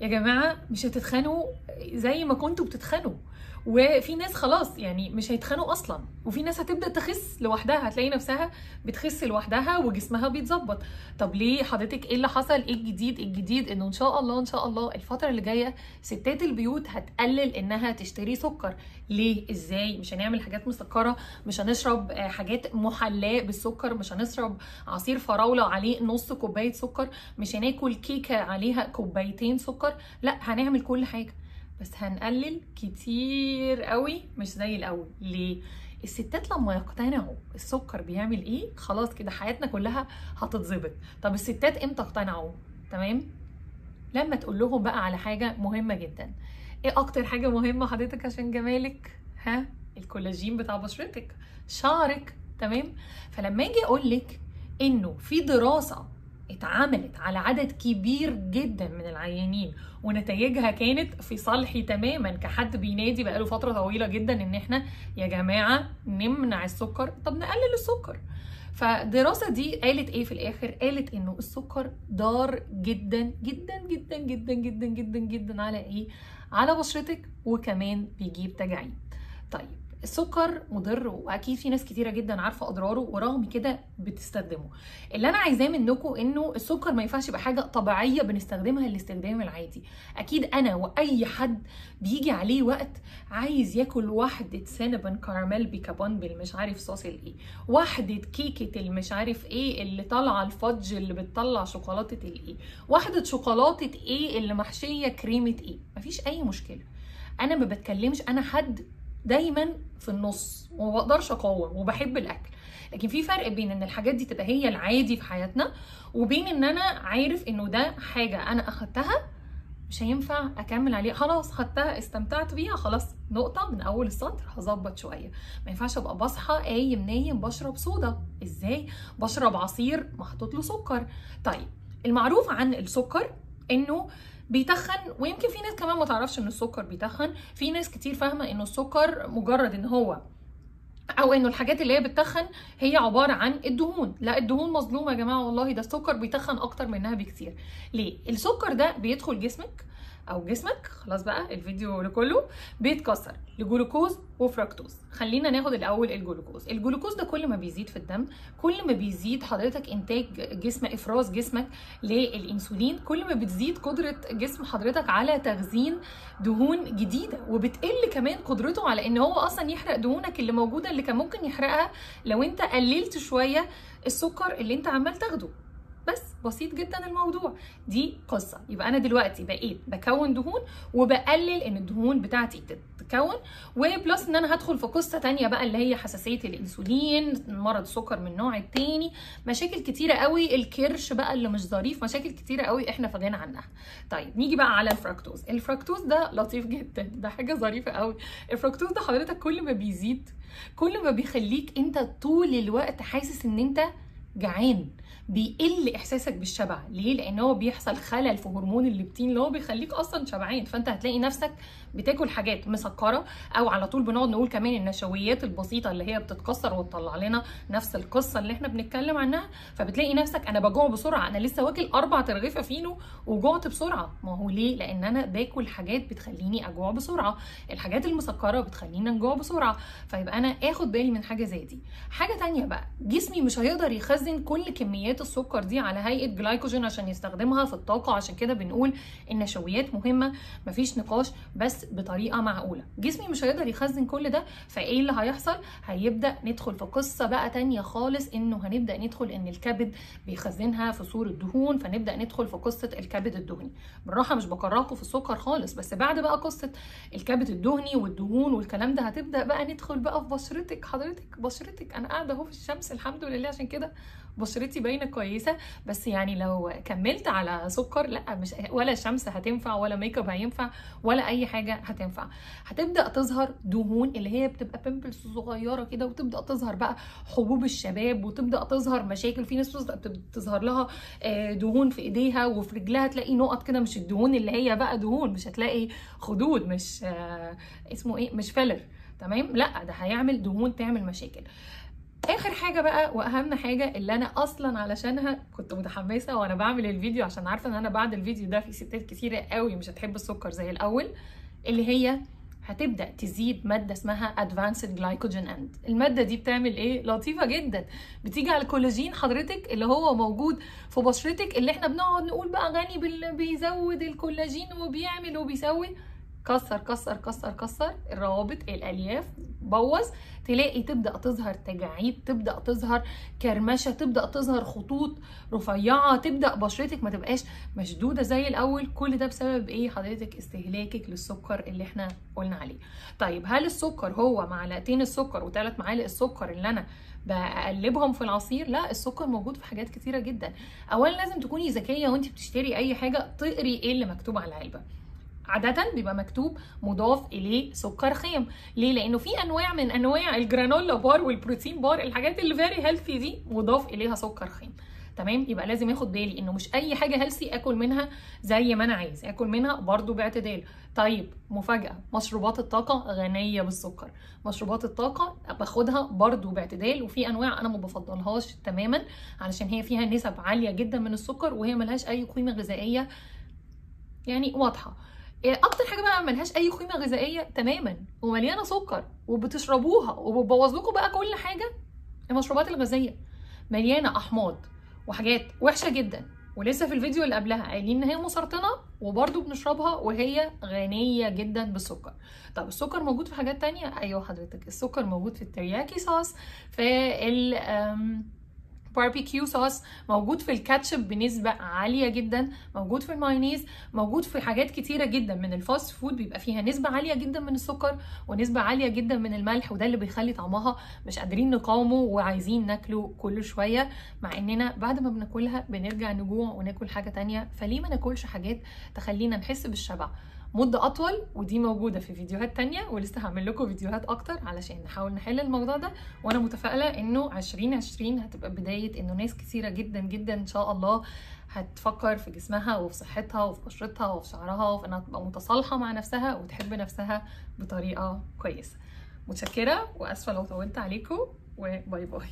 يا جماعة مش هتتخانقوا زي ما كنتوا بتتخانقوا. وفي ناس خلاص يعني مش هيتخانقوا أصلا. وفي ناس هتبدأ تخس لوحدها هتلاقي نفسها بتخس لوحدها وجسمها بيتظبط. طب ليه حضرتك إيه اللي حصل؟ إيه الجديد؟ الجديد؟ إنه إن شاء الله إن شاء الله الفترة اللي جاية ستات البيوت هتقلل إنها تشتري سكر. ليه؟ إزاي؟ مش هنعمل حاجات مسكرة مش هنشرب آه، حاجات محلاه بالسكر مش هنشرب عصير فراولة عليه نص كوباية سكر مش هناكل كيكة عليها كوبايتين سكر. لا هنعمل كل حاجة. بس هنقلل كتير قوي مش زي الأول. ليه؟ الستات لما يقتنعوا السكر بيعمل إيه خلاص كده حياتنا كلها هتتظبط. طب الستات إمتى اقتنعوا؟ تمام؟ لما تقول لهم بقى على حاجة مهمة جدا. إيه أكتر حاجة مهمة حضرتك عشان جمالك؟ ها؟ الكولاجين بتاع بشرتك شعرك تمام؟ فلما أجي أقول لك إنه في دراسة اتعملت على عدد كبير جدا من العيانين ونتائجها كانت في صالحي تماما كحد بينادي بقاله فترة طويلة جدا إن إحنا يا جماعة نمنع السكر طب نقلل السكر فالدراسة دي قالت إيه في الآخر؟ قالت إنه السكر ضار جدا جدا جدا جدا جدا جدا جدا على إيه؟ على بشرتك وكمان بيجيب تجاعيد. طيب السكر مضر واكيد في ناس كتيرة جدا عارفة أضراره ورغم كده بتستخدمه. اللي أنا عايزاه منكم إنه السكر ما ينفعش يبقى حاجة طبيعية بنستخدمها الاستخدام العادي. أكيد أنا وأي حد بيجي عليه وقت عايز ياكل واحدة سينابون كراميل بيكابون بالمش عارف صوص الايه واحدة كيكة المش عارف إيه اللي طالعة الفudge اللي بتطلع شوكولاتة الايه واحدة شوكولاتة إيه اللي محشية كريمة إيه. مفيش أي مشكلة. أنا ما بتكلمش أنا حد دايما في النص وما بقدرش أقاوم وبحب الأكل. لكن في فرق بين إن الحاجات دي تبقى هي العادي في حياتنا وبين إن أنا عارف إنه ده حاجة أنا أخدتها مش هينفع أكمل عليها. خلاص خدتها استمتعت بيها خلاص نقطة من أول السطر هظبط شوية. ما ينفعش أبقى بصحى قايم نايم بشرب صودا. إزاي؟ بشرب عصير محطوط له سكر. طيب المعروف عن السكر إنه بيتخن ويمكن في ناس كمان ما تعرفش إن السكر بيتخن. في ناس كتير فاهمة انه السكر مجرد إن هو أو إنه الحاجات اللي هي بتتخن هي عبارة عن الدهون. لا الدهون مظلومة يا جماعة والله ده السكر بيتخن أكتر منها بكتير. ليه؟ السكر ده بيدخل جسمك أو جسمك خلاص بقى الفيديو كله بيتكسر لجلوكوز وفركتوز خلينا ناخد الأول الجلوكوز. الجلوكوز ده كل ما بيزيد في الدم كل ما بيزيد حضرتك إنتاج جسم إفراز جسمك للإنسولين كل ما بتزيد قدرة جسم حضرتك على تخزين دهون جديدة وبتقل كمان قدرته على إن هو أصلا يحرق دهونك اللي موجودة اللي كان ممكن يحرقها لو أنت قللت شوية السكر اللي أنت عمال تاخده. بس بسيط جدا الموضوع. دي قصة. يبقى أنا دلوقتي بقيت بكون دهون وبقلل إن الدهون بتاعتي تتكون وبلس إن أنا هدخل في قصة تانية بقى اللي هي حساسية الإنسولين مرض السكر من النوع التاني مشاكل كتيرة قوي الكرش بقى اللي مش ظريف مشاكل كتيرة قوي إحنا في غنى عنها. طيب نيجي بقى على الفركتوز الفركتوز ده لطيف جدا. ده حاجة ظريفة قوي. الفركتوز ده حضرتك كل ما بيزيد كل ما بيخليك أنت طول الوقت حاسس إن أنت جعان بيقل إحساسك بالشبع. ليه؟ لأن هو بيحصل خلل في هرمون الليبتين اللي هو بيخليك أصلا شبعان. فأنت هتلاقي نفسك بتاكل حاجات مسكرة أو على طول بنقعد نقول كمان النشويات البسيطة اللي هي بتتكسر وتطلع لنا نفس القصة اللي إحنا بنتكلم عنها. فبتلاقي نفسك أنا بجوع بسرعة أنا لسه واكل أربع ترغيفة فينو وجعت بسرعة. ما هو ليه؟ لأن أنا باكل حاجات بتخليني أجوع بسرعة. الحاجات المسكرة بتخلينا نجوع بسرعة. فيبقى أنا آخد بالي من حاجة زي دي. حاجة تانية بقى جسمي مش هيقدر يخزن كل كميات السكر دي على هيئة جلايكوجين عشان يستخدمها في الطاقة. عشان كده بنقول النشويات مهمة مفيش نقاش بس بطريقة معقولة. جسمي مش هيقدر يخزن كل ده فإيه اللي هيحصل؟ هيبدأ ندخل في قصة بقى تانية خالص إنه هنبدأ ندخل إن الكبد بيخزنها في صورة دهون فنبدأ ندخل في قصة الكبد الدهني. بالراحة مش بكرهكم في السكر خالص بس بعد بقى قصة الكبد الدهني والدهون والكلام ده هتبدأ بقى ندخل بقى في بشرتك. حضرتك بشرتك أنا قاعدة أهو في الشمس الحمد لله عشان كده بشرتي باينة كويسة بس يعني لو كملت على سكر لأ مش ولا شمس هتنفع ولا make up هينفع ولا أي حاجة هتنفع. هتبدأ تظهر دهون اللي هي بتبقى pimples صغيرة كده وتبدأ تظهر بقى حبوب الشباب وتبدأ تظهر مشاكل. في ناس تظهر لها دهون في إيديها وفي رجلها تلاقي نقط كده مش الدهون اللي هي بقى دهون مش هتلاقي خدود مش اسمه إيه مش filler تمام؟ لأ ده هيعمل دهون تعمل مشاكل. آخر حاجة بقى وأهم حاجة اللي أنا أصلا علشانها كنت متحمسة وأنا بعمل الفيديو عشان عارفة إن أنا بعد الفيديو ده في ستات كتيرة قوي مش هتحب السكر زي الأول اللي هي هتبدأ تزيد مادة اسمها advanced glycogen end. المادة دي بتعمل إيه؟ لطيفة جدا. بتيجي على الكولاجين حضرتك اللي هو موجود في بشرتك اللي إحنا بنقعد نقول بقى غني. بيزود الكولاجين وبيعمل وبيسوي. كسر كسر كسر كسر الروابط الألياف. بوظ تلاقي تبدأ تظهر تجاعيد تبدأ تظهر كرمشة تبدأ تظهر خطوط رفيعة تبدأ بشرتك ما تبقاش مشدودة زي الأول. كل ده بسبب إيه؟ حضرتك استهلاكك للسكر اللي إحنا قلنا عليه. طيب هل السكر هو معلقتين السكر وثلاث معالق السكر اللي أنا بقلبهم في العصير؟ لا السكر موجود في حاجات كتيرة جدا. اولا لازم تكوني ذكية وانت بتشتري أي حاجة تقري إيه اللي مكتوب على العلبة. عادة بيبقى مكتوب مضاف إليه سكر خام، ليه؟ لأنه في أنواع من أنواع ال granola bar وال protein bar الحاجات اللي very healthy دي مضاف إليها سكر خام. تمام؟ يبقى لازم اخد بالي إنه مش أي حاجة هيلثي آكل منها زي ما أنا عايز. آكل منها برضو باعتدال. طيب مفاجأة. مشروبات الطاقة غنية بالسكر. مشروبات الطاقة باخدها برضو باعتدال وفي أنواع أنا ما بفضلهاش تماما علشان هي فيها نسب عالية جدا من السكر وهي ملهاش أي قيمة غذائية يعني واضحة. أكتر حاجة بقى ملهاش أي قيمة غذائية تماما ومليانة سكر وبتشربوها وبتبوظ لكم بقى كل حاجة المشروبات الغازية. مليانة أحماض وحاجات وحشة جدا. ولسه في الفيديو اللي قبلها قايلين إن هي مسرطنة وبرده بنشربها وهي غنية جدا بالسكر. طب السكر موجود في حاجات تانية؟ أيوه حضرتك السكر موجود في ال teriyaki sauce في barbecue sauce موجود في الكاتشب بنسبة عالية جدا موجود في المايونيز موجود في حاجات كتيرة جدا. من ال fast food بيبقى فيها نسبة عالية جدا من السكر ونسبة عالية جدا من الملح وده اللي بيخلي طعمها مش قادرين نقاومه وعايزين ناكله كل شوية. مع إننا بعد ما بناكلها بنرجع نجوع وناكل حاجة تانية. فليه ما ناكلش حاجات تخلينا نحس بالشبع؟ مدة أطول ودي موجودة في فيديوهات تانية ولسه هعمل لكم فيديوهات أكتر علشان نحاول نحل الموضوع ده. وأنا متفائلة إنه 2020 هتبقى بداية إنه ناس كثيرة جدا جدا إن شاء الله هتفكر في جسمها وفي صحتها وفي بشرتها وفي شعرها وفي إنها تبقى متصالحة مع نفسها وتحب نفسها بطريقة كويسة. متشكرة وأسفة لو طولت عليكم وباي باي.